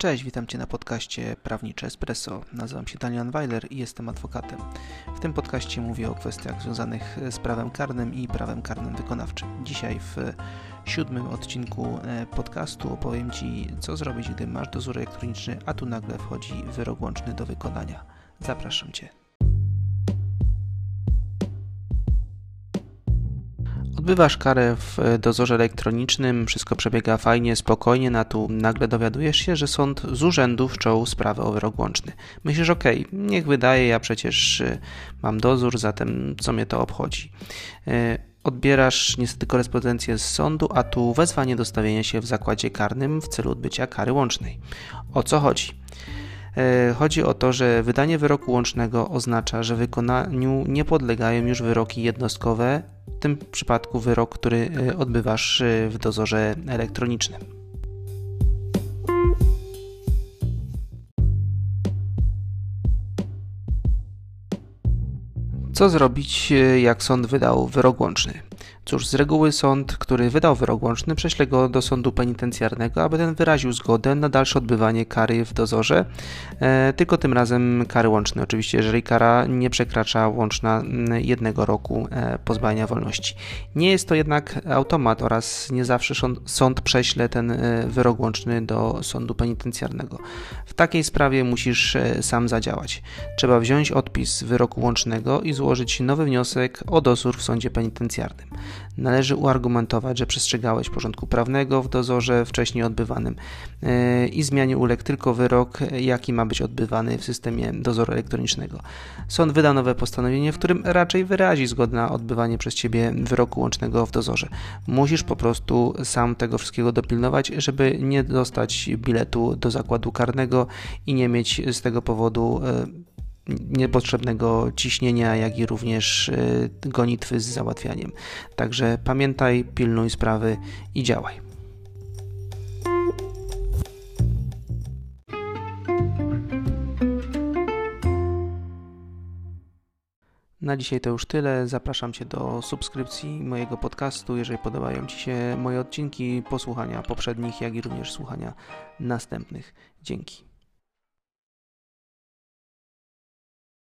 Cześć, witam Cię na podcaście Prawnicze Espresso. Nazywam się Daniel Weiler i jestem adwokatem. W tym podcaście mówię o kwestiach związanych z prawem karnym i prawem karnym wykonawczym. Dzisiaj w siódmym odcinku e, podcastu opowiem Ci, co zrobić, gdy masz dozór elektroniczny, a tu nagle wchodzi wyrok łączny do wykonania. Zapraszam Cię. Odbywasz karę w dozorze elektronicznym, wszystko przebiega fajnie, spokojnie, na tu nagle dowiadujesz się, że sąd z urzędu wszczął sprawę o wyrok łączny. Myślisz, ok, niech wydaje, ja przecież y, mam dozór, zatem co mnie to obchodzi. Y, odbierasz niestety korespondencję z sądu, a tu wezwanie do stawienia się w zakładzie karnym w celu odbycia kary łącznej. O co chodzi? E, chodzi o to, że wydanie wyroku łącznego oznacza, że wykonaniu nie podlegają już wyroki jednostkowe, w tym przypadku wyrok, który e, odbywasz e, w dozorze elektronicznym. Co zrobić, jak sąd wydał wyrok łączny? Cóż, z reguły sąd, który wydał wyrok łączny, prześle go do sądu penitencjarnego, aby ten wyraził zgodę na dalsze odbywanie kary w dozorze, e, tylko tym razem kary łącznej. Oczywiście, jeżeli kara nie przekracza łączna jednego roku e, pozbawienia wolności. Nie jest to jednak automat oraz nie zawsze sąd, prześle ten e, wyrok łączny do sądu penitencjarnego. W takiej sprawie musisz e, sam zadziałać. Trzeba wziąć odpis wyroku łącznego i złożyć nowy wniosek o dozór w sądzie penitencjarnym. Należy uargumentować, że przestrzegałeś porządku prawnego w dozorze wcześniej odbywanym e, i zmianie uległ tylko wyrok, jaki ma być odbywany w systemie dozoru elektronicznego. Sąd wyda nowe postanowienie, w którym raczej wyrazi zgodę na odbywanie przez ciebie wyroku łącznego w dozorze. Musisz po prostu sam tego wszystkiego dopilnować, żeby nie dostać biletu do zakładu karnego i nie mieć z tego powodu e, niepotrzebnego ciśnienia, jak i również y, gonitwy z załatwianiem. Także pamiętaj, pilnuj sprawy i działaj. Na dzisiaj to już tyle. Zapraszam Cię do subskrypcji mojego podcastu. Jeżeli podobają Ci się moje odcinki, posłuchania poprzednich, jak i również słuchania następnych. Dzięki.